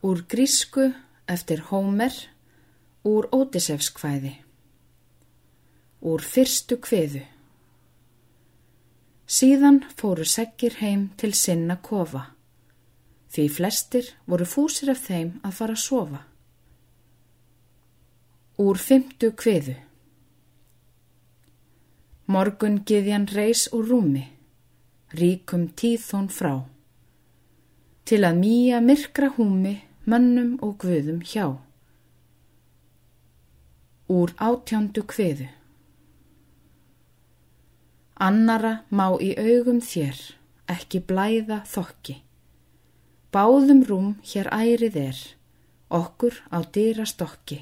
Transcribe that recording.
Úr grísku eftir Hómer, úr Ótisefskvæði. Úr fyrstu kviðu. Síðan fóru seggir heim til sinna kofa, því flestir voru fúsir af þeim að fara að sofa. Úr fymtu kviðu. Morgun giðjan reys úr rúmi, ríkum tíðþón frá, til að mýja myrkra húmi mönnum og guðum hjá. Úr átjándu kviðu. Annara má í augum þér ekki blæða þokki. Báðum rúm hér ærið er, okkur á dýra stokki.